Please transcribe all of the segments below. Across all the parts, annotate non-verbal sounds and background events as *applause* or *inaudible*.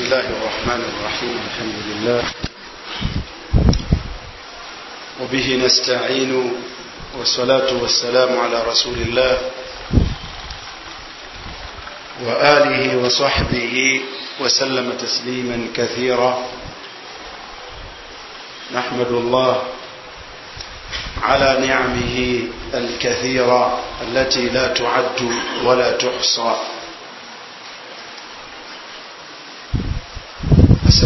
بسم الله الرحمن الرحيم الحمد لله وبه نستعين والصلاة والسلام على رسول الله وآله وصحبه وسلم تسليما كثيرا نحمد الله على نعمه الكثيرة التي لا تعد ولا تحصى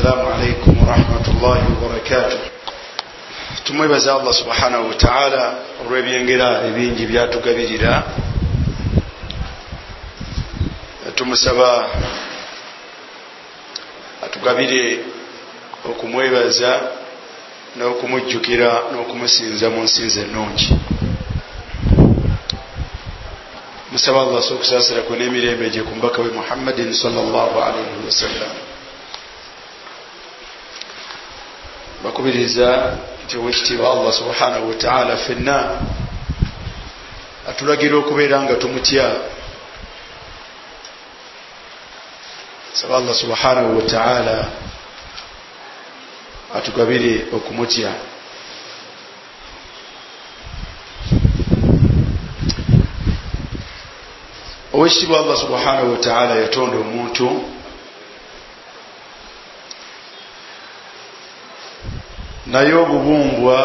Assalamu alaikum warahmatullahi wabarakatuh tumwebaza allah subhanahu wataala olw'ebyengera ebingi byatugabirira. Tumusaba atugabire okumwebaza n'okumujjukira n'okumusinza mu nsinza ennungi. Musaba allah sokusaasira kwe n'emirembe gye ku mubaka we muhammadin sallallahu alaihi wasallam bakubiriza nti owekitiibwa allah subhanahu wataala fenna. Atulagira okubeera nga tumutya saba allah subhanahu wataala atugabire okumutya. Owekitiibwa allah subhanahu wataala yatonda omuntu naye obubumbwa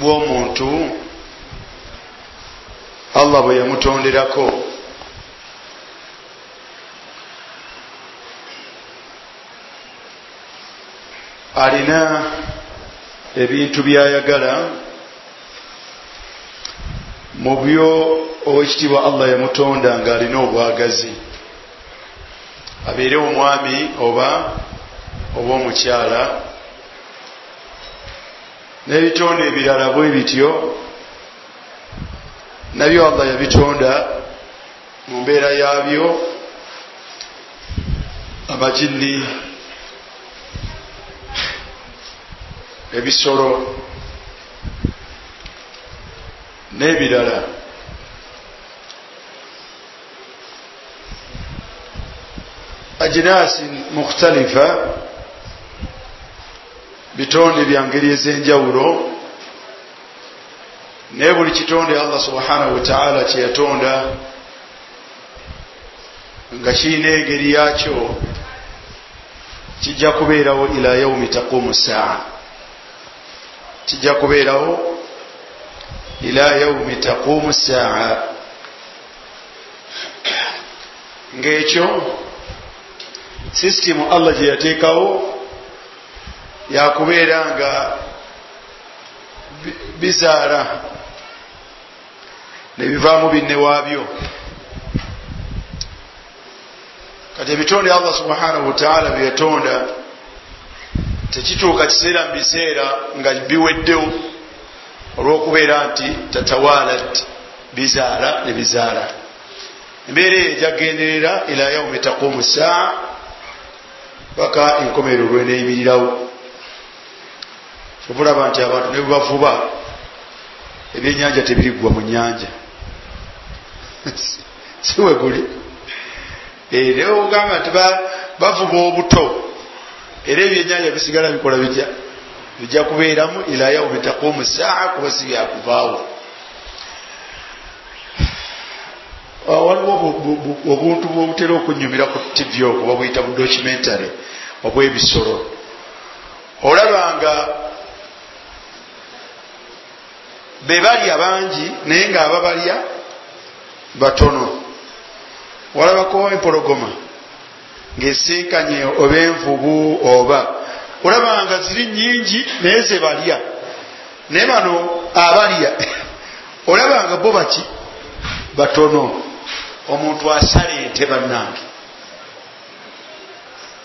bw'omuntu allah bwe yamutonderako. Alina ebintu byayagala mu byo owekitiibwa allah yamutonda ng'alina obwagazi. Abeere omwami oba oba omukyala n'ebitonde ebirala bwe bityo nabyo allah yabitonda mu mbeera yaabyo amajinni ebisolo n'ebirala. Ajinasi mukhtalifa bitonde bya ngeri ez'enjawulo naye buli kitonde allah subhanahu wataala kyeyatonda nga kirina engeri yakyo kijja kubeerawo ila yaumi taqumu saa. Kijja kubeerawo ila yaumi taqumu saa. Ngaekyo sisitimu allah gye yateekawo yakubeera nga bizaala nebivaamu binne waabyo. Kati ebitonde allah subhanahu wataala byeyatonda tekituuka kiseera mu biseera nga biweddewo olwokubeera nti tatawalat bizaala nebizaala embeera eyo ejyagenderera ila yaumi taqumu saa paka enkomerero lweneyimirirawo obulaba nti abantu ne bwebavuba ebyenyanja tebiriggwa mu nyanja *laughs* siwe guli. Naye ogamba nti bavuba obuto. Era ebyenyanja bisigala bikola bitya bijja kubeeramu ila yaumi taqumu saa kuba si byakuvaawo waliwo obuntu bwobutera okunyumira ku tivi okwo babuyita bu documentary obwebisolo olabanga bebalya bangi naye nga ababalya batono. Walabako empologoma ngaesinkanye oba envubu oba olabanga ziri nyingi naye zebalya. Naye bano abalya *coughs* olabanga bo baki? Batono. Omuntu asala ente bannange.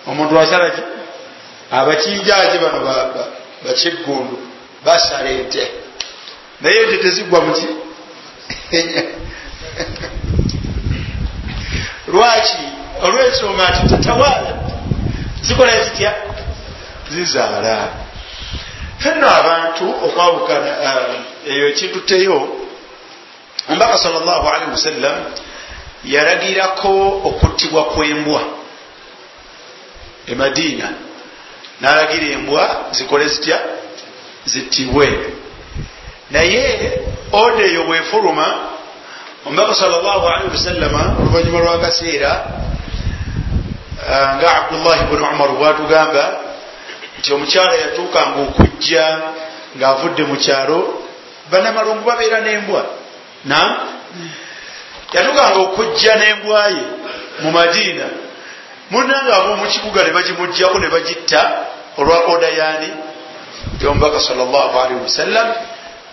Omuntu asala ki? Abakinjaje bano bakiggundu basala ente naye ente tezigwa muki lwaki? Olwensonga nti tatawaala zikola zitya? Zizaala. Fenno abantu okwawukana eyo ekintu teyo omubaka sal llahu alaihi wasallam yalagirako okuttibwa kwembwa emadiina nalagira embwa zikole zitya? Zittibwe naye oda eyo bwefuluma omubaka salllahalihi wasallama oluvanyuma lwakaseera nga abdullahi buni umar bwatugamba nti omukyala yatuukanga okujja ngaavudde mu kyalo banamalungu babeera n'embwa. Na yatuukanga okujja n'embwaye mu madiina. Munanga ab'omukibuga ne bagimugjako ne bagitta olwa oda yaani yomubaka salllahalihi wasallam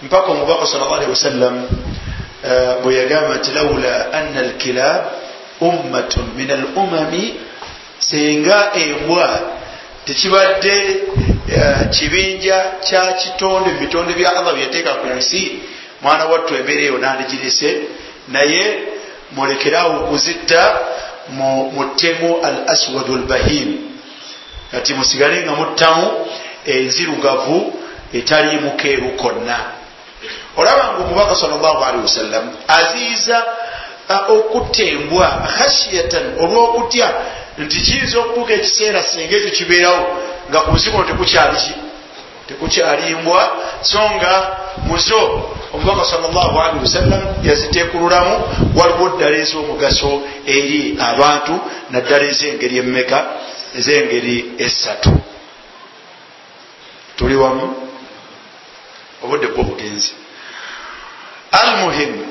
mpaka omubaka salllahalihi wasallam bwe yagamba nti laula anna alkilab ummatun min al umami senga embwa tekibadde kibinja kya kitonde mu bitonde bya allah byeyateeka ku nsi mwana wattu embeera eyo nandigirese naye mulekerawo okuzitta muttemu al aswadu albahim. Kati musigale nga muttamu enzirugavu etaliimukeeru konna olaba nga omubaka salllahalihi wasallam aziiza okutta embwa khashiyatan olwokutya nti kiyinza okutuuka ekiseera senga ekyo kibeerawo nga ku nsi kuno tekukyaliki tekukyalimbwa. So nga muzo omubaka salllahalihi wasallam yazitekululamu waliwo ddala ez'omugaso eri abantu naddala ez'engeri emmeka ez'engeri esatu tuli wamu? Obudde bwo bugenzi almuhimu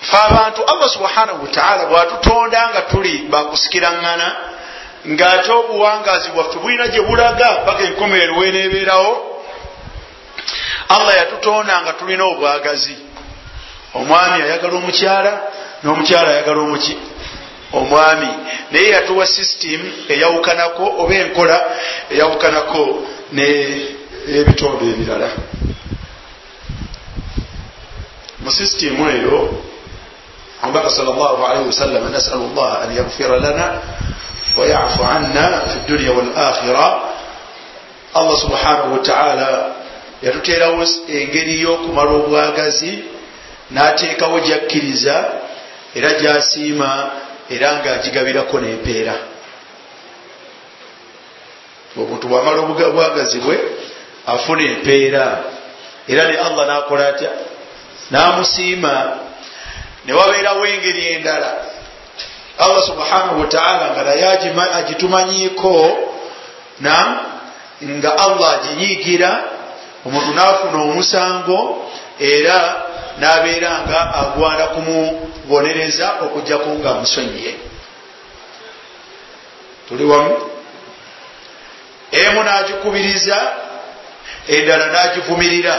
fe abantu allah subhanahu wataala bwatutonda nga tuli bakusikiraŋŋana ngaate obuwangazi bwaffe bulina gye bulaga paka enkomerero weneebeerawo allah yatutonda nga tulina obwagazi. Omwami ayagala omukyala n'omukyala ayagala omuki omwami. Naye yatuwa system eyawukanako oba enkola eyawukanako n'ebitonde ebirala mu systemu eyo omubaka sal llah alaihi wasallam nasalu llah an yagfira lana wayafu anna fi dunia walakhira allah subhanahu wataala yatuteerawo engeri y'okumala obwagazi n'ateekawo gyakkiriza era gyasiima era ng'agigabirako n'empeera. Omuntu bwamala obwagazi bwe afuna empeera. Era ne allah n'akola atya n'amusiima ne wabeerawo engeri endala. Allah subhanahu wataala nga naye agitumanyiiko na nga allah aginyiigira omuntu n'afuna omusango era n'abeera nga agwana kumubonereza okujjako nga amusonyiye tuli wamu? Emu n'agikubiriza endala n'agivumirira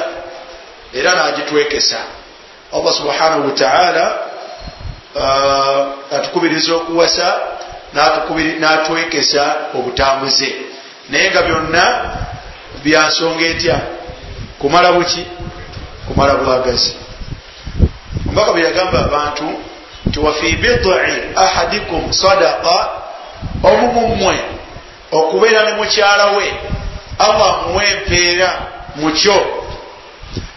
era n'agitwekesa allah subhanahu wataala atukubiriza okuwasa n'atwekesa obutambuze. Naye nga byonna byansonga etya? Kumala buki? Kumala bwagazi. Omubaka bwe yagamba abantu nti wafi bidai ahadikum sadaqa omu mummwe okubeera ne mukyala we allah muwe empeera mukyo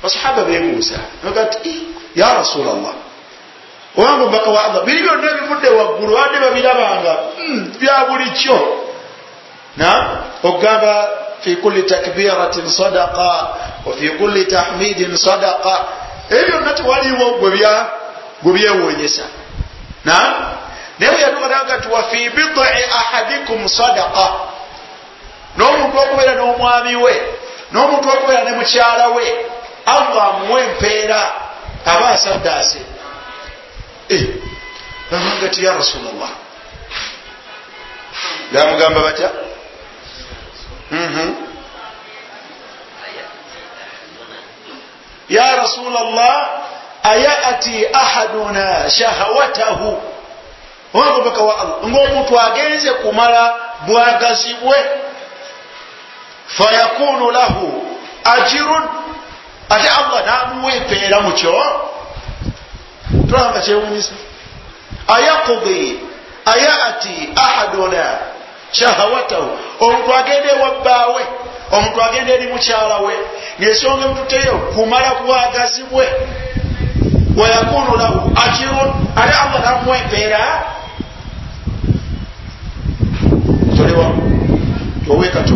basahaba bebuuza ti ya rasulllah obanga omubaka wa allah biri byonna ebivudde waggulu badde babirabanga bya bulikyo na okugamba fi kulli takbiratin sadaqa wafi kulli tahmidin sadaqa. Ebyo byonna tewaliwo gwe byewonyesa na naye bwe yatukananga ti wafi bidai ahadikum sadaqa. N'omuntu okubeera n'omwami we n'omuntu okubeera ne mukyala we allah amuwe empeera aba asaddaase bamanga ti ya rasulllah bamugamba batya? Ya rasulllah ayati ahaduna shahawatahu? Omubaka wa allah ngaomuntu agenze kumala bwagazi bwe fayakunu lahu ajirun ate allah namuwa empeera mukyo tulaba kyewunyisa ayakudi ayati ahaduna shahawatahu. Omuntu agenda ewabbaawe omuntu agenda eri mukyala we ngaensonga emututeyo kumala bwagazi bwe wayakunu lahu ajirun ate allah namuwa empeera tolewa owekato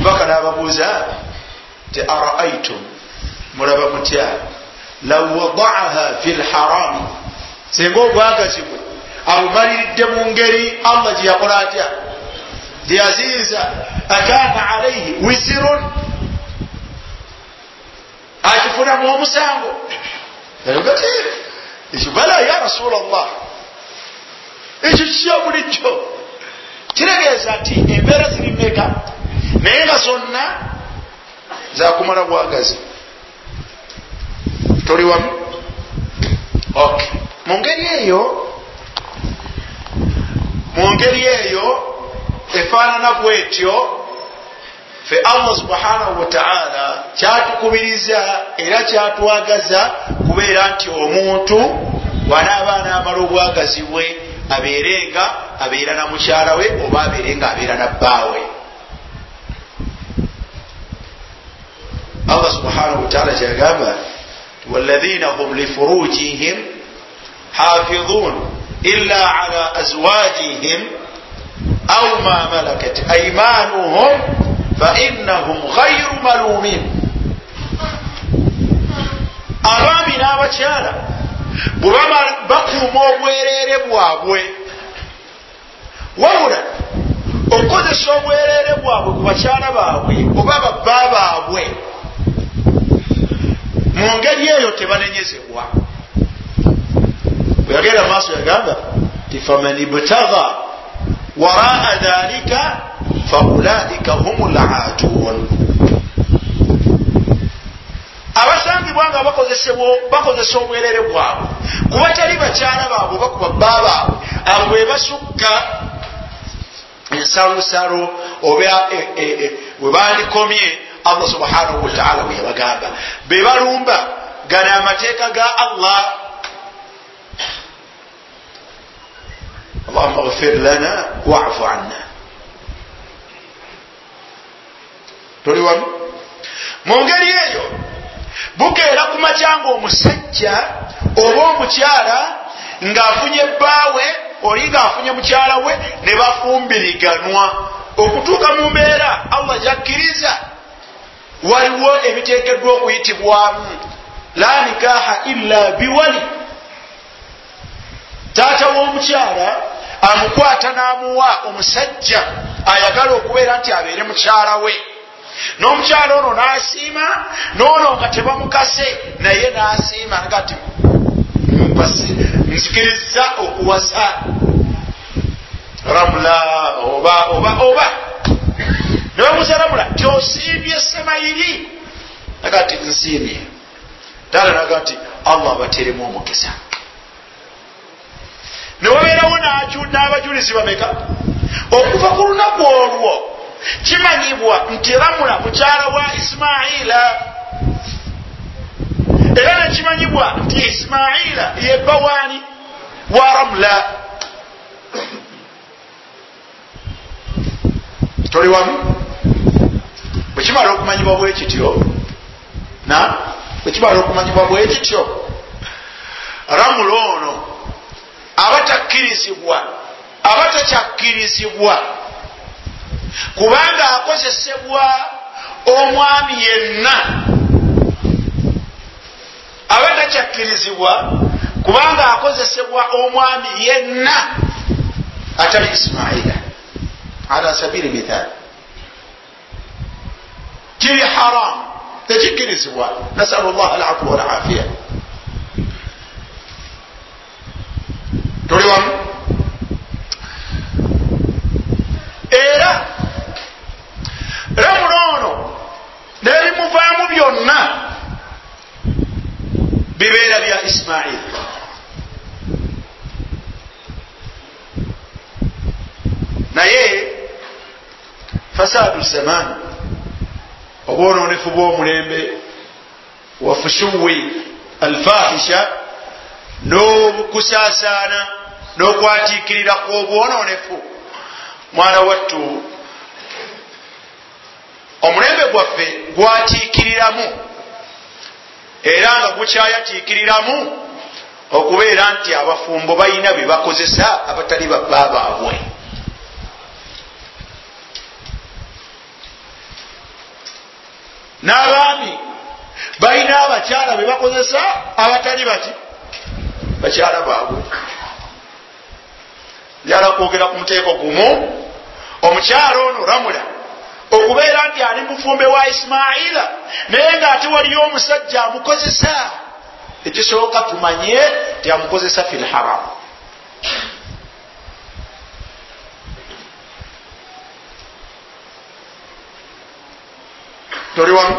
mbaka nababuuza ti araaitum. Mulaba mutya law wadaaha fi lharami singa obwagazi bwe abumaliridde mu ngeri allah gyeyakola atya? Gyeyazinza akana alaihi wisirun akifunamu omusango. Gati ekyo bala ya rasula llah ekyo kikya bulijjo. Kiregeeza nti embeera ziri meka naye nga zonna zakumala bwagazi. Toli wamu? Ok. Mu ngeri eyo mu ngeri eyo efaanana bwetyo fe allah subhanahu wataala kyatukubiriza era kyatwagaza kubeera nti omuntu wanaaba naamala obwagazi bwe abeerenga abeera na mukyala we oba abeerenga abeera na bbaawe allah subhanahu wataala kyagamba walahina hum lifurujihim hafidhun illa ala azwajihim au ma malakat aimanuhum fainahum ghairu malumin. Abaami n'abakyala bwebama bakuuma obwereere bwabwe wabula okukozesa obwereere bwabwe ku bakyala baabwe oba babba baabwe mu ngeri eyo tebanenyezebwa. Bweyagenda maaso yagamba ti faman ibtagha waraa dhalika faulaika hum laatun abasangibwa nga bakozesa obwerere bwabwe kuba tali bakyala baabwe oba kubabba baabwe abo bwe basukka ensalusalo oba bwe bandikomye allah subhanahu wataala bwe yabagamba. Be balumba gana amateeka ga allah. Allahuma gfir lana wafu anna. Toli wamu? Mu ngeri eyo bukeera ku makyanga omusajja oba omukyala ng'afunye bbaawe oli ng'afunye mukyala we ne bafumbiriganwa. Okutuuka mu mbeera allah gyakkiriza waliwo ebiteekeddwa okuyitibwamu la nikaha illa biwali. Taata w'omukyala amukwata n'amuwa omusajja ayagala okubeera nti abeere mukyala we. N'omukyala ono n'asiima n'ono nga tebamukase naye n'asiima nga ti nzikiriza okuwasa. Ramula oba oba oba nebamuza ramula tyosiibye semayiri. Naga ti nsiimye. Taata naga ti allah abateremu omukisa. Newabeerawo n'abajulizi bameka? Okuva ku lunaku olwo kimanyibwa nti ramula mukyala wa isimaila era nekimanyibwa nti isimaila yebbawani wa ramula. Toli wamu bwekimala okumanyibwa bwekityo na? Bwekimala okumanyibwa bwekityo ramula ono abatakkirizibwa abatakyakirizibwa kubanga akozesebwa omwami yenna abatakyakirizibwa kubanga akozesebwa omwami yenna atali isimaila ala sabili mithali kiri haramu tekikirizibwa nasalu llah alafu walafiya tuli wamu era. Ramula ono nebimuvaamu byonna. Bibeera bya isimaili naye fasadu zaman obwononefu bw'omulembe wafushuwi alfahisha n'okusaasaana n'okwatiikirira kw'obwononefu. Mwana wattu omulembe gwaffe gwatiikiriramu era nga gukyayatiikiriramu okubeera nti abafumbo balina bye bakozesa abatali babba baabwe n'abaami balina abakyala be bakozesa abatali bati bakyala baabwe. Njala kwogera ku muteeko gumu. Omukyala ono ramula okubeera nti ali mufumbe wa isimaila naye ngaate waliyo omusajja amukozesa. Ekisooka tumanye ti amukozesa fi lharamu toli wamu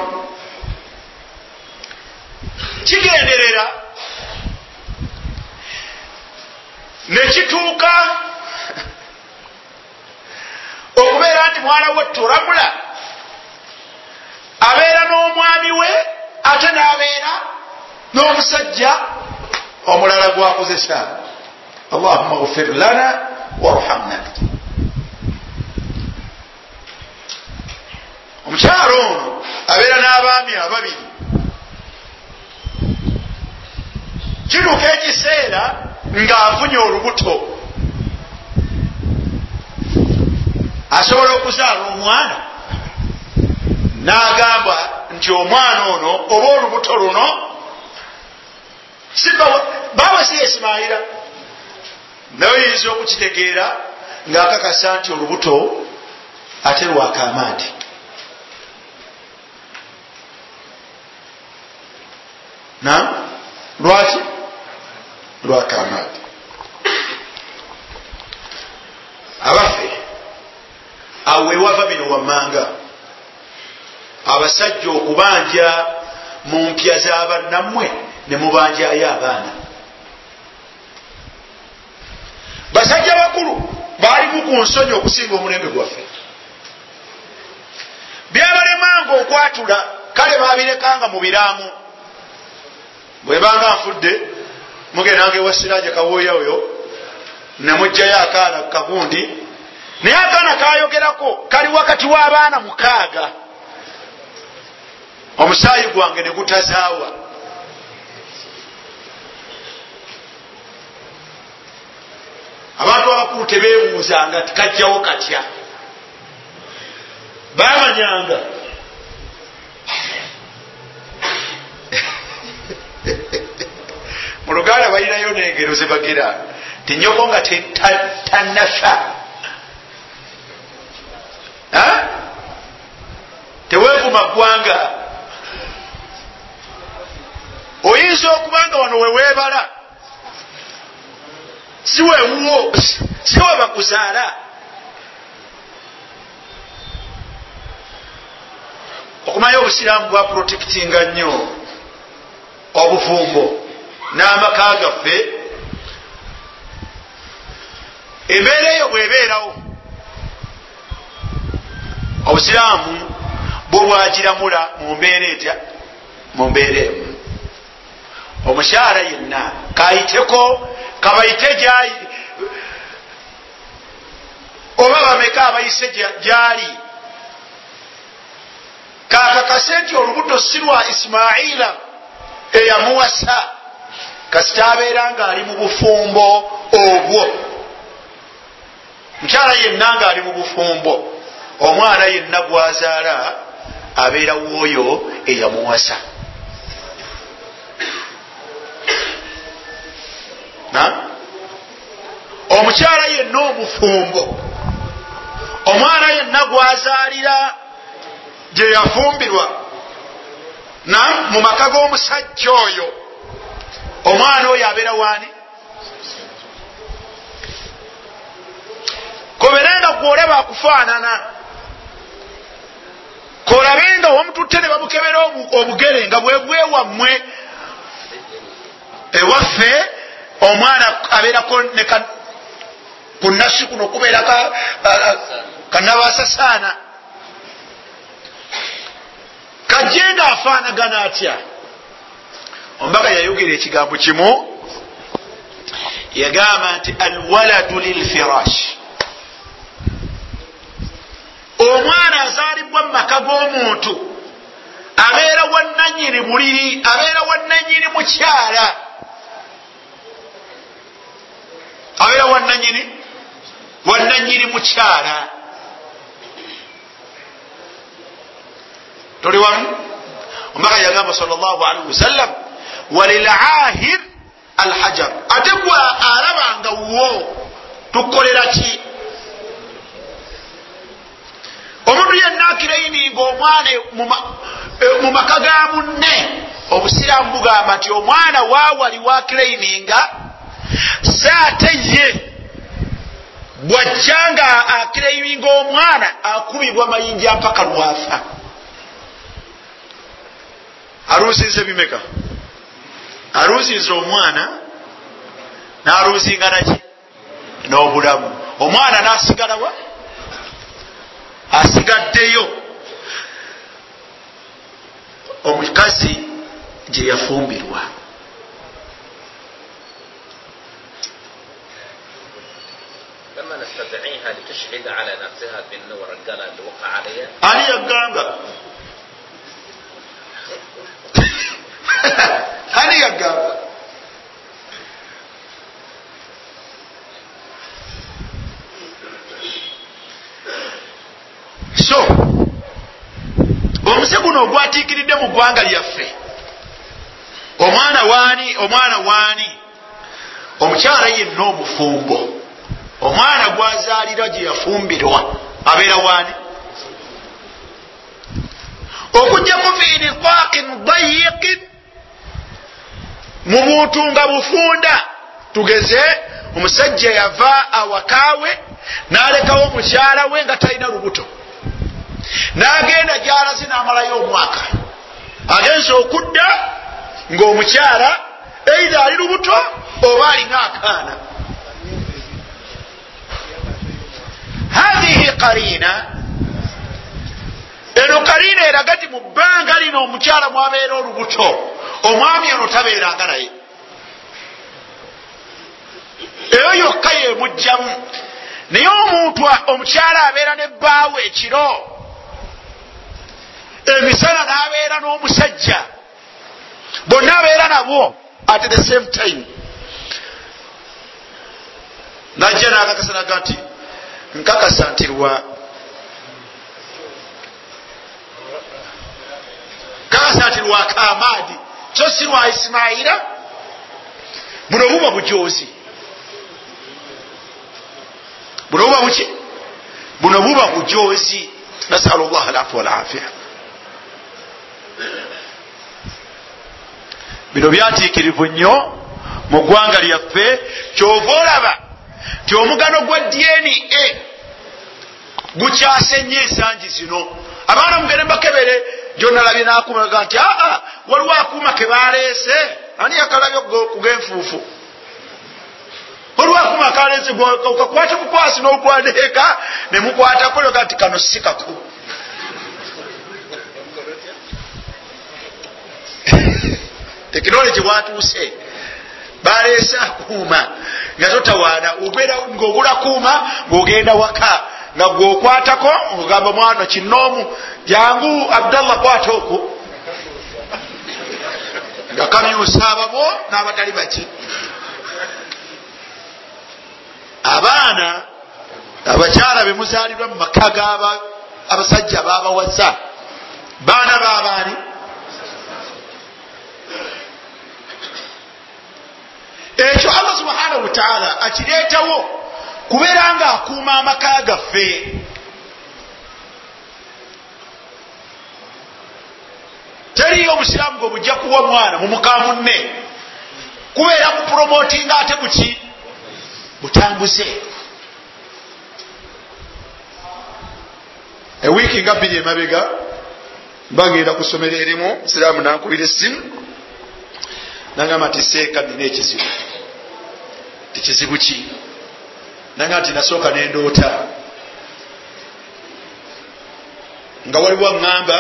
kigenderera nekituuka okubeera nti mwana we turamula abeera n'omwami we ate n'abeera n'omusajja omulala gwakozesa. Allahuma gfir lana warhamna omukyalo ono abeera n'abaami ababiri. Kiruka ekiseera ng'afunye olubuto. Asobola okuzaala omwana n'agamba nti omwana ono oba olubuto luno? Baawe si isimayira naye oyinza okukitegeera ng'akakasa nti olubuto ate lwakamaadi na lwaki? Lwakamaadi. Abaffe awo wewava bino wammanga abasajja okubanja mu mpya z'abannammwe ne mubanjayo abaana. Basajja bakulu baalimu ku nsonyi okusinga omulembe gwaffe. Byabalemanga okwatula kale babirekanga mu biraamu bwebanga nfudde mugendanga ewa siraja kawooya oyo nemugjayo akaana kagundi naye akaana kayogerako kali wakati w'abaana mukaaga. Omusaayi gwange ne gutazaawa. Abantu abakulu tebebuuzanga tikajjawo katya. Bamanyanga mu luganda balinayo nengero zebagira tinyoko nga tanafa tewevuma ggwanga. Oyinza okuba nga wano wewebala si wewuwo si we bakuzaala. Okumanya obusiraamu bwa protectinga nnyo obufumbo n'amaka gaffe. Embeera eyo bwebeerawo obusiraamu bwe bwagiramula mu mbeera etya? Mu mbeera emu. Omukyala yenna kayiteko kabayite gyayi oba bameka abayise gyali? Kakakase nti olubuto si lwa isimaila eyamuwasa kasita abeera nga ali mu bufumbo obwo. Mukyala yenna nga ali mu bufumbo omwana yenna gwazaala abeera wooyo eyamuwasa. Omukyala yenna omufumbo omwana yenna gwazaalira gye yafumbirwa na? Mu maka g'omusajja oyo omwana oyo abeera waani? Koberenga gwolaba akufaanana. Kolabenga wamututte ne bamukebera obugere nga bwebwewammwe ewaffe omwana abeerako ne kunasi kuno kubeera kanabasasaana kajje nga afaanagana atya ombaga yayogera ekigambo kimu yagamba nti alwaladu lilfirash. Omwana azaalibwa mu maka g'omuntu abeera wannanyini buliri abeera wannanyini mukyala. Abeera wannanyini wannanyini mukyala. Toli wamu? Omubaka yagamba salllahalihi wasallam walilahir alhajar. Ate gwe alabanga wo tukolera ki? Omuntu yenna akiraininga omwana mu maka ga munne obusiraamu bugamba nti omwana waawali wakiraininga saate ye bwajja nga akiraininga omwana akubibwa mayinja mpaka lwafa. Aluusinze bimeka aluusinza omwana n'aluusinganaki n'obulamu. Omwana n'asigalawa asigaddeyo. Omukazi gye yafumbirwa. ali yagamba ani yagamba so omuse guno ogwatiikiridde mu ggwanga lyaffe. Omwana waani omwana waani? Omukyala yenna omufumbo. Omwana gwazaalira gye yafumbirwa. Abeera waani? Okujjaku fi niqaqin dayiqin mu buntu nga bufunda. Tugeze omusajja yava awakaawe n'alekawo omukyala we nga talina lubuto. N'agenda gyalaze n'amalayo omwaka. Agenza okudda ng'omukyala eira ali lubuto oba alina akaana. Hathihi karina eno karina eraga ti mu bbanga lino omukyala mwabeera olubuto omwami ono tabeeranga naye. Eyo yokka yemugjamu naye omuntu omukyala abeera ne bbaawe ekiro. Emisana n'abeera n'omusajja. Bonna abeera nabo at the same time. Najja n'akakasanaga nti nkakasa nti lwa. Kakasa nti lwakamaadi so si lwa isimayira buno buba bujozi buno buba buki buno buba bujozi nasalu llah alafu walafia. Bino byatiikirivu nnyo mu ggwanga lyaffe. Kyova olaba ti omugano gwa dna gukyase nnyo ensangi zino. Abaana mugende mbakebere gyonalabye nakumaga nti aa waliwo akuuma kebaleese ani yakalabye kugenfuufu waliwo akuuma kaleese kakwate bukwasi n'okwandeeka nemukwatako yoga nti kano si kaku *laughs* tekinologi watuuse baleese akuuma. Nga totawaana. Ngaogula kuuma ngaogenda waka nga gwokwatako ogamba mwana kinoomu. Jangu abdallah kwata okwo nga kamyusa ababo n'abatali baki abaana abakyala bemuzaalirwa mu maka gaba abasajja babawaza baana babaani ekyo allah subhanahu wataala akireetawo kubeera nga akuuma amaka gaffe. Teriyo omusiraamu gwe bujja kuwa mwana mumuka munne. Kubeera kupromotinga ate buki butambuze. Ewiiki nga bbiri emabega mbagenda ku ssomero erimu siraamu nankubira essimu. Nagamba nti seeka nina ekizibu. Tikizibu ki nanga nti nasooka nendoota nga waliwo aŋŋamba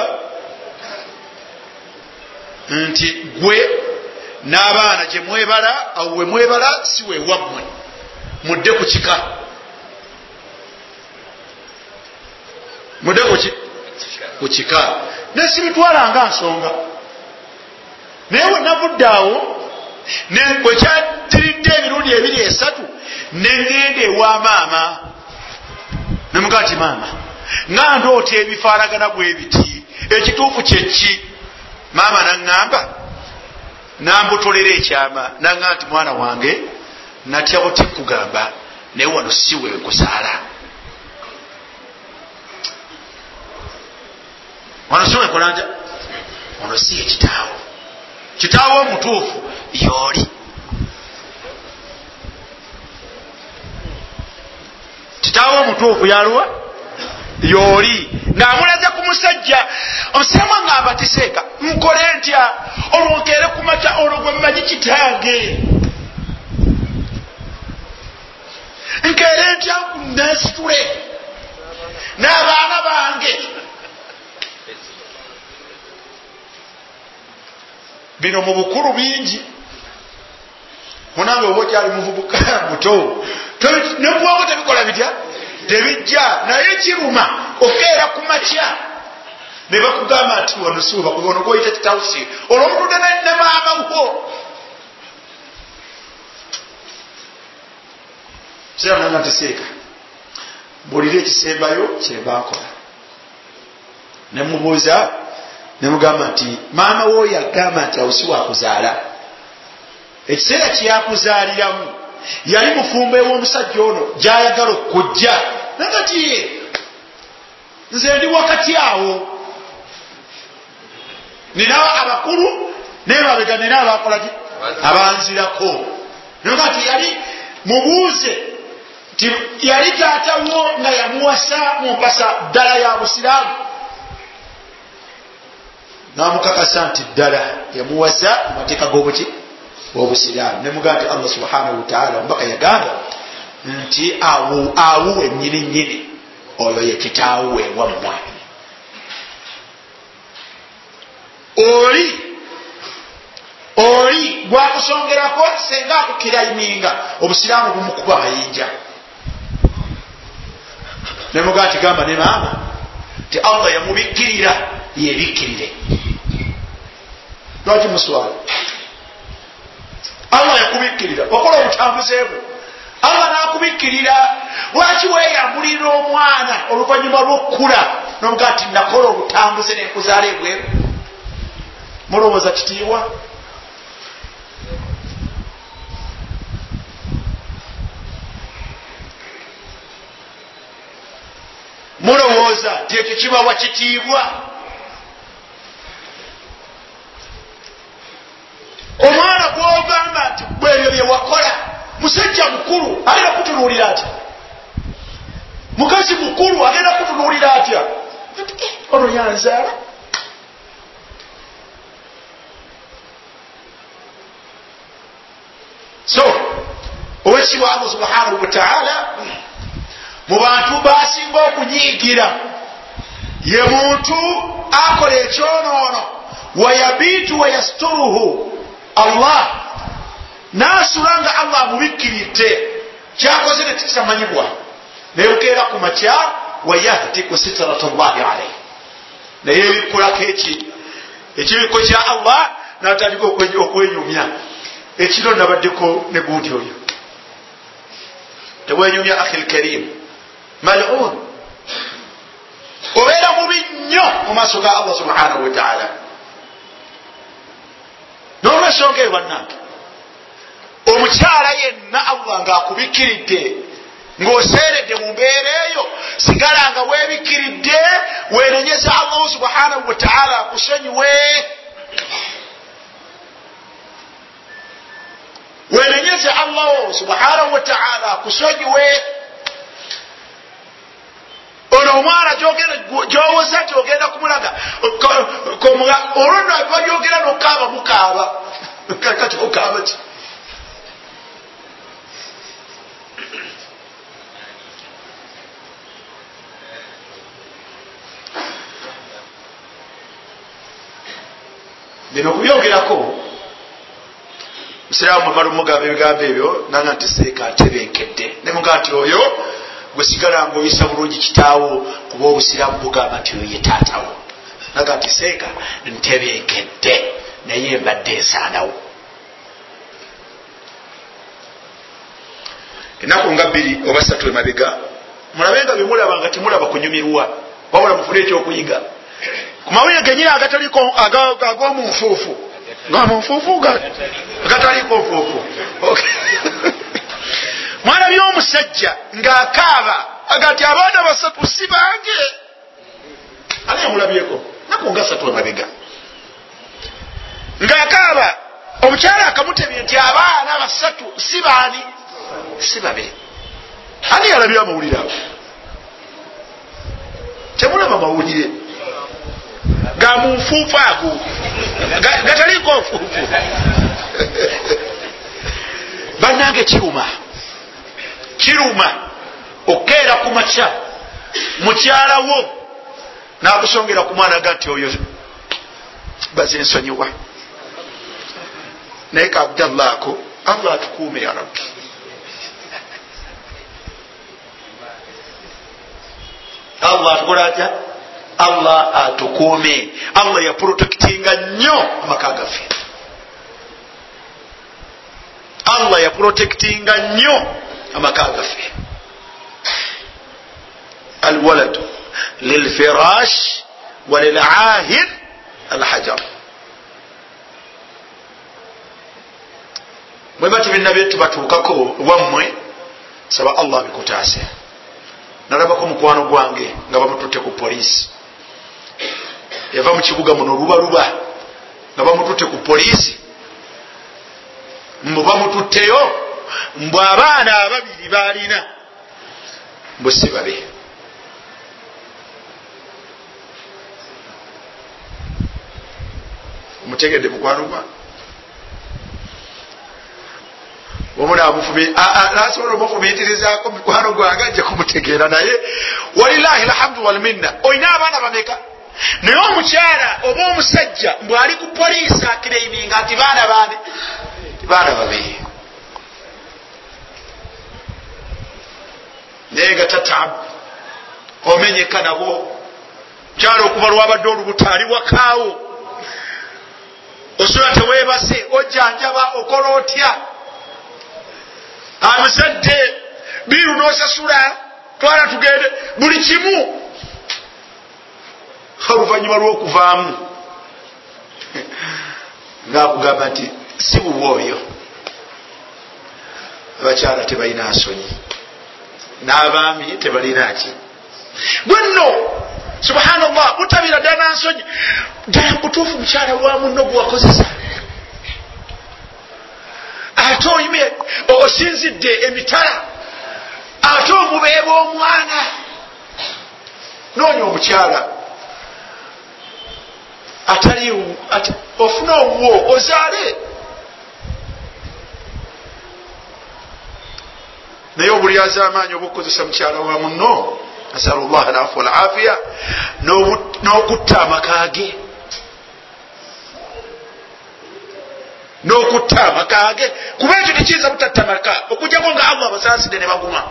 nti gwe n'abaana gye mwebala awo we mwebala si wewammwe mudde ku kika. Mudde ku kika. Nesibitwalanga nsonga. Naye wenavudde awo wekyatiridde emirundi ebiri esatu neŋŋenda ewa maama nemugaa ti maama nga ndoota ebifaanagana bwe biti. Ekituufu kyeki maama naŋŋamba. Nambutolera ekyama. Naŋŋamba nti mwana wange natya buti kugamba naye wano siwe nkuzaala wano siwe nkolanja wano si ye kitaawo. Kitaawo omutuufu yooli kitaawo omutuufu yaluwa yooli. Ngaamulaze ku musajja. Omusiramu aŋŋamba tiseeka nkole ntya? Olwonkeere ku maca olwo gwe mmanyi kitange. Nkeere ntya nesitule n'abaana bange? Bino mu bukulu bingi. Munange oba okyali muvubuka *laughs* muto. Nebwongo tebikola bitya tebijja naye kiruma okeera ku makya. Ne bakugamba nti wanusuuba ono gwoyita kitawusi. Olwomutude ne maamawo serananga ntiseeka bulira ekisembayo kyembankola nemubuuza nemugamba nti maama wo yagamba nti awusi wakuzaala ekiseera kyeyakuzaaliramu yali mufumbe w'omusajja ono gyayagala okujja nagati nze ndi wakati awo. Nina abakulu nebabega nina abakolaki abanzirako. Naga nti yali mubuuze nti yali taatawo nga yamuwasa mumpasa ddala ya busiraamu. Namukakasa nti ddala yamuwasa mumateeka g'obuki obusiraamu nemugaa nti allah subhanahu wataala omubaka yagamba nti awuwe nyini nyini oyo yekitawuwe wammwe. Oli oli gwakusongerako senga akukiraiminga obusiraamu bumukuba amayinja. Nemugaa nti gamba ne maama ti allah yamubikkirira yebikkirire. Lwaki muswala allah yakubikkirira okola obutambuze bwe allah nakubikkirira lwaki weyambulira omwana oluvanyuma lwokukula nomugaa ti nakola obutambuze nenkuzaala ebweru mulowooza kitiibwa? Mulowooza nti ekyo kibawa kitiibwa? Omwana gwogamba nti bwebyo byewakola musajja mukulu agenda kutunuulira atya? Mukazi mukulu agenda kutunuulira atya? Ono yanzaala. So owekitibwa allah subhanahu wataala mu bantu basinga okunyiigira. Ye muntu akola ekyonoono wayabiitu wayasturuhu allah nasula nga allah amubikkiridde kyakoze nekitamanyibwa nebukeera ku makya wayahtiku sitrat llahi alaihi naye ebikkulako eki? Ekibikko kya allah natandika okwenyumya. Ekiro nabaddeko ne gundi oyo. Tewenyumya akhi lkarim malun. Obeera mubi nnyo mu maaso ga allah subhanahu wataala nolwensonga eyo bannange omukyala yenna allah ngaakubikkiridde ng'oseeredde mu mbeera eyo sigala nga weebikkiridde wenenyeza allahu subhanahu wataala akusonyiwe. Wenenyeze allahu subhanahu wataala akusonyiwe. Ono omwana gyowoza nti ogenda kumulaga olwo nabiba gyogera nokaaba mukaaba. *laughs* Kati okaaba ki bino kubyogerako musiraamu mumala omugamba ebigambo ebyo nanga nti seeka ntebenkedde nemuga nti oyo gwesigala nga oyisa bulungi kitaawo kuba obusiraamu bugamba nti oyo ye taatawo naga nti seeka ntebenkedde naye mbadde ensaanawo enaku nga bbiri oba satu emabega mulabe nga bemulaba nga temulaba kunyumirwa wabula mufune ekyokuyiga ku mawulire genyini agataliko aga- ag'omunfuufu *laughs* nga munfuufu ga- agataliko nfuufu Okay. mwana byomusajja ng'akaaba agati abaana basatu si bange. Ani yamulabyeko naku nga satu emabega. Ng'akaaba omukyala akamutemye nti abaana basatu si baani? Si babe. Ani yalabye amawulire ago temulaba mawulire ga munfuufu ago Ga- gataliko nfuufu bannange kiruma kiruma okeera ku makya mukyalawo nakusongera ku mwana ga nti oyo baze ensonyiwa naye ka abdallah ako allah atukuume ya rabbi. Allah atukola atya allah atukuume allah yaprotekitinga nnyo amaka gaffe. Allah yaprotekitinga nnyo amaka gaffe. Alwaladu lilfirash walilahir alhajar. Bwe bati byonna byetubatuukako wammwe saba allah bikutaase. Nalabako mukwano gwange nga bamututte ku poliisi yava mu kibuga muno lubaluba nga bamututte ku poliisi mbu bamututteyo mbw abaana ababiri baalina mbwe si babe. Mutegedde mukwano gwange nasobola omufumitirizako mikwano gwange ajja kumutegeera naye. Walilahi lhamdu walminna olina abaana bameka naye omukyala oba omusajja mbwali ku poliisi akireiminga nti baana bane baana babiri naye nga tatabu omenyeka nabo. Kyala okuva lwabadde olubuto ali wakaawo. Osula tewebase ojjanjaba okola otya? Amuzadde biru nosasula twala tugende buli kimu oluvanyuma lwokuvaamu. Ngaakugamba nti si buwa oyo abakyala tebalina nsonyi. N'abaami tebalina ki? Bwenno subhanallah butabira ddala nansonyi ddala mutuufu mukyala wa munno gwewakozesa ate oyime osinzidde emitala. Ate omubeeba omwana. Noonya omukyala atali ofuna owuwo ozaale. Naye obulyaza amaanyi obukukozesa mukyala wa muno asala llah alafu walafiya n'okutta amakage n'okutta amakage kuba ekyo tekiyinza butatta maka okujjako nga allah basaaside ne baguma.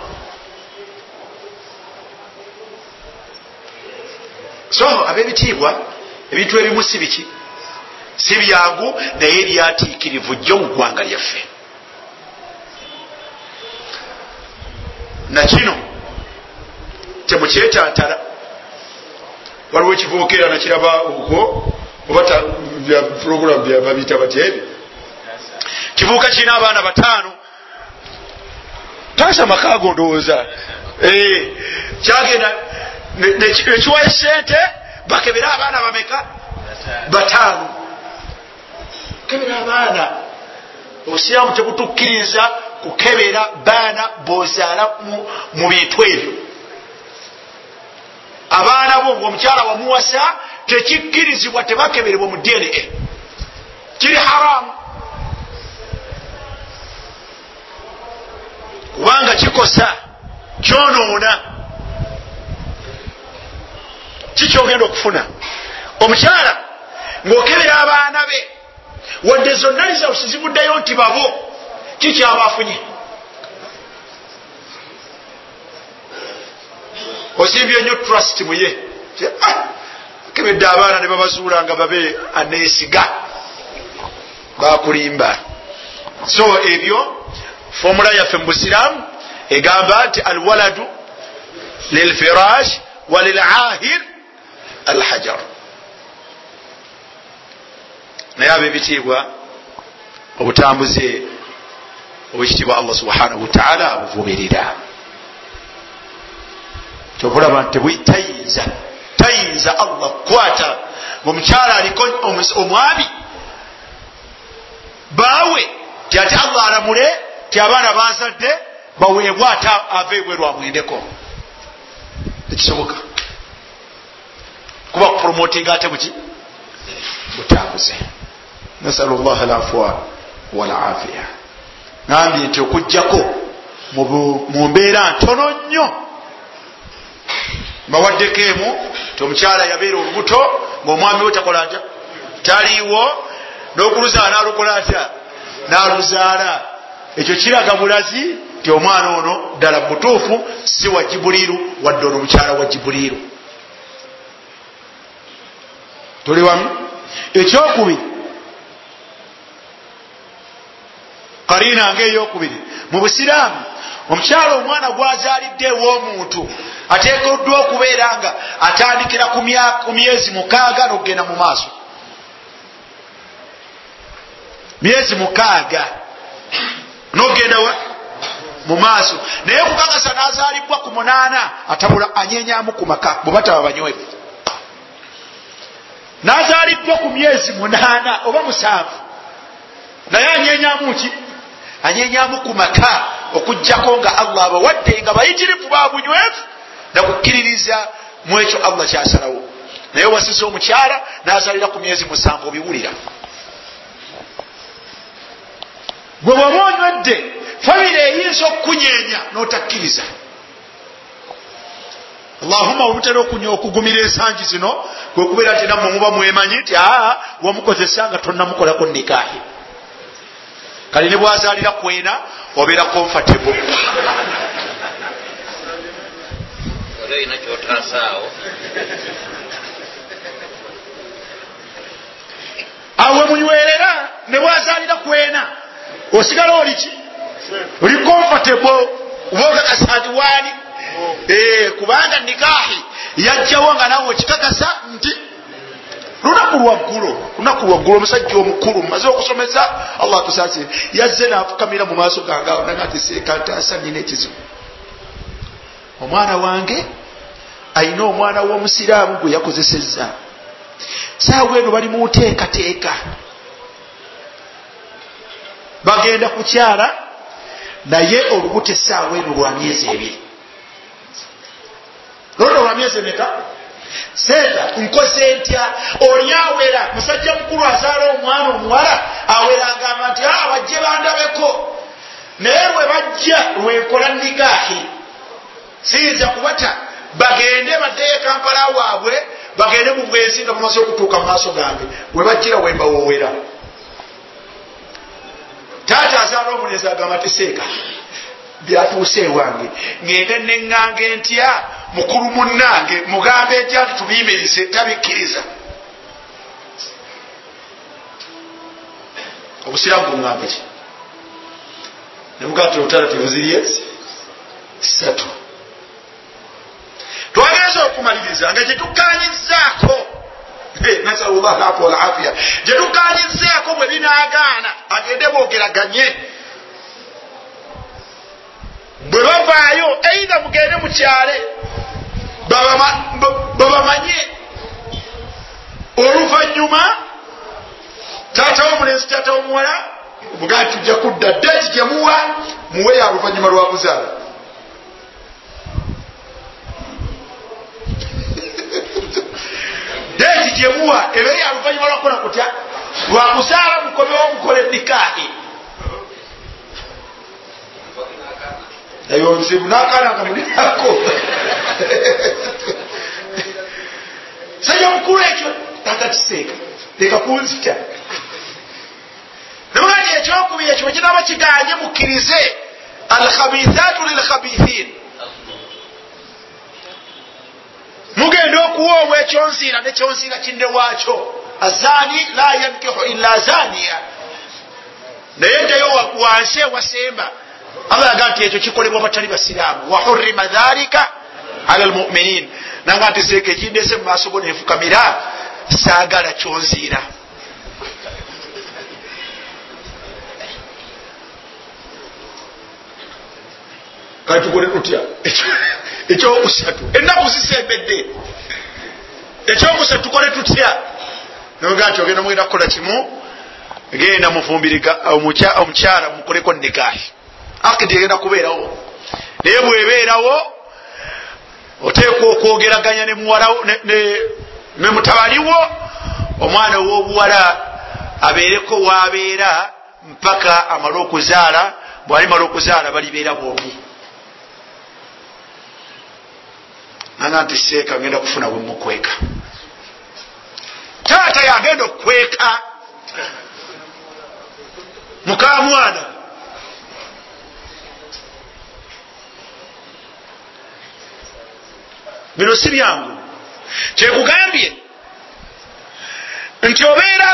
So ab'ebitiibwa ebintu ebimu si biki? Si byangu naye byatiikirivu jjo mu ggwanga lyaffe. Nakino temukyetantala. Waliwo ekivookera nakiraba okwo oba program babiyita batyebi kivuuka kirina abaana bataano. Taasa makaago ndowooza. Kyagenda nekiwayo sente bakebera abaana bameka? Bataano. Kebera abaana obusiraamu tebutukkiriza kukebera baana bozaala mu bintu ebyo. Abaana bo ngaomukyala wamuwasa tekikkirizibwa tebakeberebwa mu dna kiri haramu. Kubanga kikosa kyonoona kikyogenda okufuna? Omukyala ngaokebera abaana be wadde zonna lizausi zimuddayo nti babo kikyabafunye osimbye nnyo trust muye kebedde abaana ne babazuula nga babe aneesiga bakulimba so ebyo fomula yaffe mu busiraamu egamba nti alwaladu lilfirash walilahir alhajar naye ab'ebitiibwa obutambuze obwekitiibwa allah subhanahu wataala abuvumirira kyobulaba nti tayinza allah kukwata ngaomukyala aliko omwami baawe ti ati allah alamule ti abaana bazadde baweebwe ate aveebwe lwamwendeko tekisoboka kuba kupromotinga ate buki? Butambuze. Nasalu llah alafwa walafiya. Nambye nti okugjako mu mbeera ntono nnyo. Bawaddeko emu ti omukyala yabeera olubuto ngaomwami we takola atya? Taliiwo n'okuluzaala alukola atya? N'aluzaala. Ekyo kiraga bulazi ti omwana ono ddala mutuufu si wa jibuliiru wadde ono mukyala wa jibuliiru tuli wamu? Ekyokubiri. Karina ngaeyokubiri mu busiraamu omukyala omwana gwazaalidde ew'omuntu ateekeddwa okubeera nga atandikira ku myezi mukaaga n'okugenda mu maaso. Myezi mukaaga n'okugenda wa mu maaso. Naye kukakasa n'azaalibwa ku munaana atabula anyenyamu ku maka bwe bataba banywevu n'azaalibwa ku myezi munaana oba musanvu. Naye anyenyamu ki? Anyenyamu ku maka okugjako nga allah abawadde nga bayitirivu ba bunywevu nakukkiririza mu ekyo allah kyasalawo. Naye wasiza omukyala nazalira ku myezi musanvu obiwulira. Gwe waba onywedde famire eyinza okukunyeenya notakkiriza allahuma omutera okugumira ensangi zino kwekubeera nti nammwe muba mwemanyi nti aa wamukozesa nga tonnamukolako nikaahi kale ne bwazalira kwena obeera comfortable oli olina kyotaasaawo awe munywerera ne bwazalira kwena. Osigala oliki oli comfortable oba okakasa nti waali kubanga nikahi yajjawo nga nawe okikakasa nti lunaku lwaggulo lunaku lwaggulo omusajja omukulu mumaze okusomesa allah tusasire yazze nafukamira mu maaso gange awo naga nti sekataasa nina ekizibu. Omwana wange ayina omwana w'omusiraamu gwe yakozesezza. Saawa eno bali muteekateeka bagenda kukyala naye olubuto essaawa eno lwa myezi ebiri lolwo lwa myezi emeka? Seeta nkoze ntya? Oli awera? Musajja mukulu azaala omwana omuwala awera agamba nti a bajje bandabeko. Naye lwe bajja lwenkola nigaahi siyinza kubata? Bagende baddeyo kampala waabwe bagende mu bwensi nga mumaze okutuuka mu maaso gange. We bajjira wembawowera taata azaala omulenzi agamba ti seeka byatuuse ewange. Ngende neŋŋange ntya mukulu munnange mugambe ntya nti tubiyimirize tabikkiriza obusiramu buŋŋambe ki? Nemugaa ti olutalative zirye satu twagenza okumaliriza nga gyetukanyizaako nasalullah alafu walafiya gyetukanyizaako bwe binagaana agende boogeraganye bwe bavaayo eidha mugende mukyale babamanye. Oluvanyuma taata womulenzi taata womuwala mugaa tujja kudda deti gyemuwa muwe ya luvanyuma lwa buzaala *laughs* deti gyemuwa ebe ya luvanyuma lwakola kutya lwakuzaala mukomewo mukole nikaahi eyo nzibu nakana kamulinako sajja mukulu ekyo tagakiseeka leka kunzita nemugandi ekyokubiri ekyo bwekinaba kiganye mukkirize alkhabithatu lilkhabithin. Mugenda okuwoobwa ekyonsiira nekyonsiira kinde waakyo. Azani la yankihu illa zaniya. Naye ddayo wansi ewasemba allah aga nti ekyo kikolebwa batali basiraamu. Wahurima dhalika ala lmuminin nanga nti zeeka ekindese mumaaso go nenfukamira saagala kyonziira. Katukole tutya? Ekyokusatu. Ennaku zisembedde. Ekyokusatu tukole tutya? Noga nti ogenda mugenda kukola kimu? Genda mufumbiriga omukyala mukoleko nikahi akidi egenda kubeerawo. Naye bwebeerawo oteekwa okwogeraganya ne mutabaliwo omwana ow'obuwala abeereko waabeera mpaka amale okuzaala bwalimala okuzaala balibeera bombi. Nanga nti seeka ngenda kufuna bwemukweka taata yagenda okukweka. Mukamwana bino si byangu kyekugambye nti obeera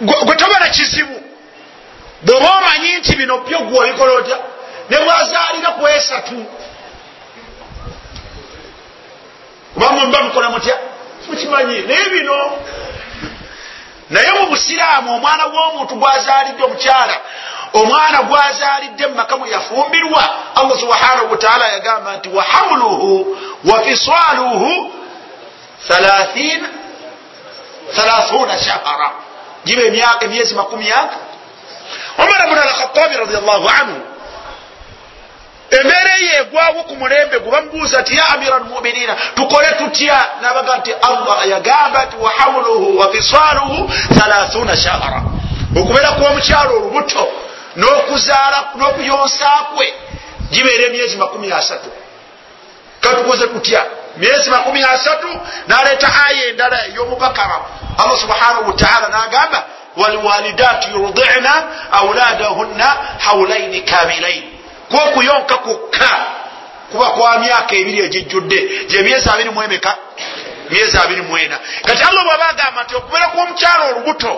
gwe tobala kizibu. Bweoba omanyi nti bino byo gwe obikola otya ne bwazaalira ku esatu. Obamwe mba mukola mutya? Mukimanyi naye bino naye mu busiraamu omwana w'omuntu gwazaalidde omukyala omwana gwazaalidde mumaka mwe yafumbirwa allah subhanahu wataala yagamba nti wahamluhu wa fisaaluhu thalathuna shahara giba emyezi makumi aga omar bn alkhatabi radiallahu anhu embeera yegwawo ku mulembe gwe bamubuuza ti ya amira almuminina tukole tutya? Nabaga nti allah yagamba nti wahamluhu wa fisaaluhu thalathuna shahara okubeera kw'omukyalo olubuto n'okuzaala n'okuyonsa kwe gibeera emyezi makumi asatu. Katukoze tutya? Myezi makumi asatu naleeta aya endala ey'omubakara allah subhanahu wataala nagamba walwalidaatu yurdina auladahunna haulaini kamilaini kwokuyonka kwokka kuba kwa myaka ebiri egijjudde gyemyezi abiri mwemeka myezi abiri mwena kati allah bwaba agamba nti okubeera kw'omukyalo olubuto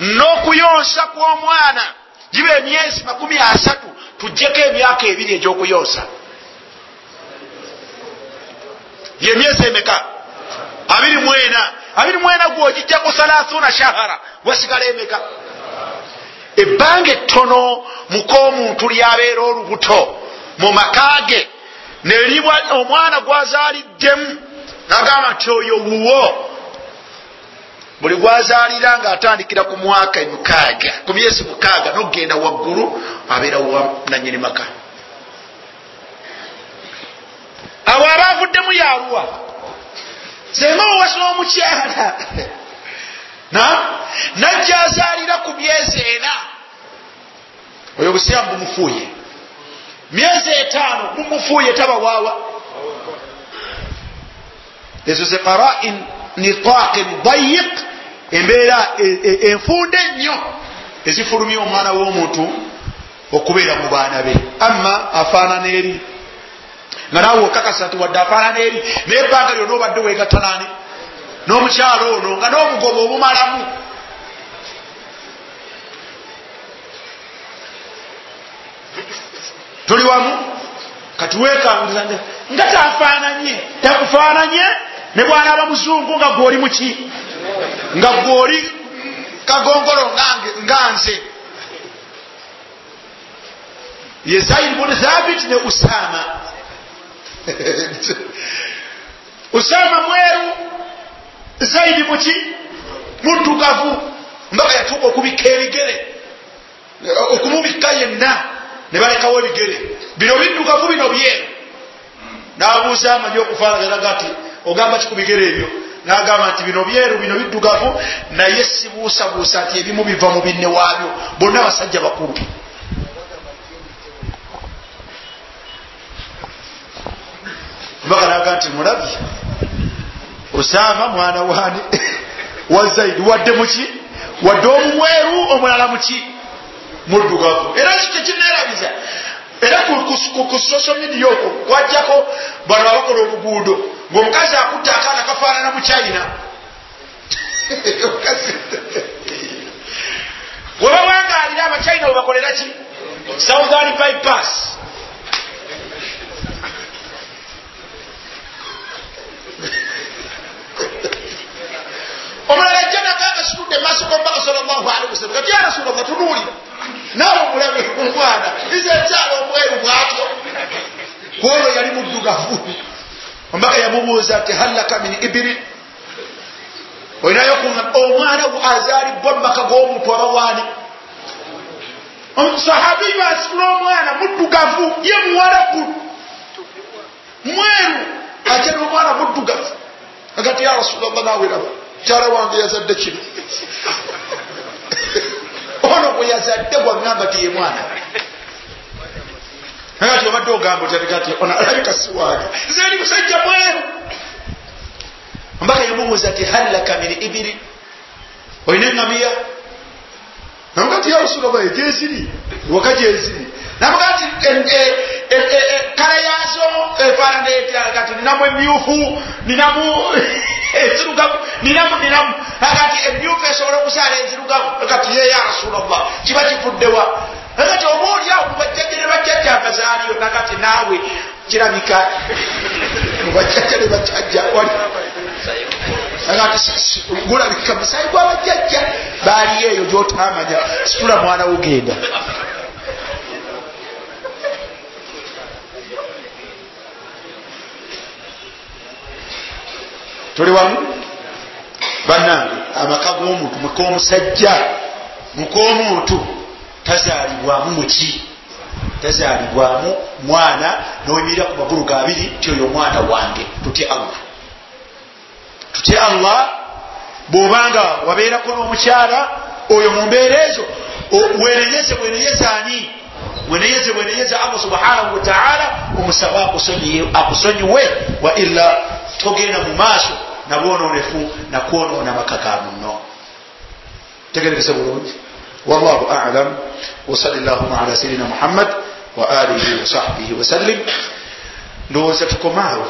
n'okuyonsa kw'omwana giba emyezi makumi asatu tujjeko emyaka ebiri egy'okuyonsa. Yemyezi emeka? Abiri mwena abiri mwena gwogijjako salathuna shahara wasigala emeka ebbanga ettono mukomuntu lyabeera olubuto mu makage nelibwa omwana gwazaaliddemu nagamba nti oyo wuwo. Buli gwazaalira nga atandikira ku mwaka mukaaga ku myezi mukaaga nogenda waggulu abeera wa nanyini maka. Abo abavuddemu yaluwa senga owasa omukyala najja azaalira ku myezi ena. Oyo obusiramu bumufuuye myezi etaano bumufuuye tabawaawa ezo ze qarain nitaqin dayiq embeera enfunda ennyo ezifulumya omwana w'omuntu okubeera mu baana be. Amma afaanana eri. Nga naawe okakasa nti wadde afaanana eri naye ebbanga lyonna obadde wegattanaani n'omukyalo ono nga n'obugoba obumalamu. Tuli wamu? Kati wekanguza nga tafaananye takufaananye? Ne bwanaaba muzungu nga gwoli muki nga gwoli kagongolo nga nze. Ye zaid bun thabit ne usama *laughs* usama mweru zaidi muki muddugavu mbaka yatuuka okubikka ebigere. Okumubikka yenna ne balekawo ebigere. Bino biddugavu bino byeru. Nabuuza amanyi okufaanaganaga nti ogamba ki ku bigere ebyo? Nagamba nti bino byeru bino biddugavu naye sibuusabuusa nti ebimu biva mu binne waabyo. Bonna basajja bakulu mbaka naga nti mulabye osama mwana wani *laughs* wa zaidi wadde muki wadde omumweru omulala muki muddugavu. Era kikyo kineerabiza era ku social media okwo kwajjako bano abakola oluguudo ngaomukazi akutta akaana kafaanana mu china. *laughs* Webawangalira abachina webakolera ki? Southern bypass omulala ajja nakanga situdde maaso alihi wasallam. Kati ya rasulllah tunuulira. Naawe omulabe omwana ize ekyalo omweru bwatyo. Kwolwo yali muddugavu. Omubaka yamubuuza ati hallaka min ibiri olinayo omwana azaalibwa mumaka g'omuntu abawaani sahabi basitula omwana muddugavu ye muwarabu mweru. Ate nomwana muddugavu. Agati ya rasulllah naweraba mukyala wange yazadde kino. Ono gwe yazadde gwagamba ti ye mwana. Agati obadde ogamba otyati ono alabika siwaani zeri musajja mweru ombaka yamubuuza ti hallaka min ibiri olina engamiya namuga ti ya rasulllah gyeziri waka gyeziri. Namuga ti kale yazo efaananaetakati ninamu emyufu ninamu *laughs* ezirugavu ninamu ninamu agati emyufu esobola okuzaala ezirugavu agati ye ya rasulllah kiba kivuddewa agati oba oliawo mubajjajja ne bajjajja akazaaliyo nagati naawe kirabika mubajjajja ne bajjajja agati gulabika musayi gwabajjajja baaliyo eyo gyotamanya situla mwana wogenda tuli wamu? Bannange amaka g'omuntu mukomusajja mukomuntu tazalibwamu muki? Tazalibwamu mwana noyimirira ku magulu gabiri ti oyo mwana wange tutye allah. Tutye allah bwobanga wabeerako n'omukyala oyo mu mbeera ezo wenenyeze wenenyeze ani? Wenenyeze wenenyeze allah subhanahu wataala omusaba akusonyiwe wa ila togenda mu maaso nabwononefu nakwonoona maka ga muno tegerekese bulungi. Wallahu alam. Wasali llahuma ala sayidina muhammad wa alihi wasahbihi wasallim ndowooza tukomaawo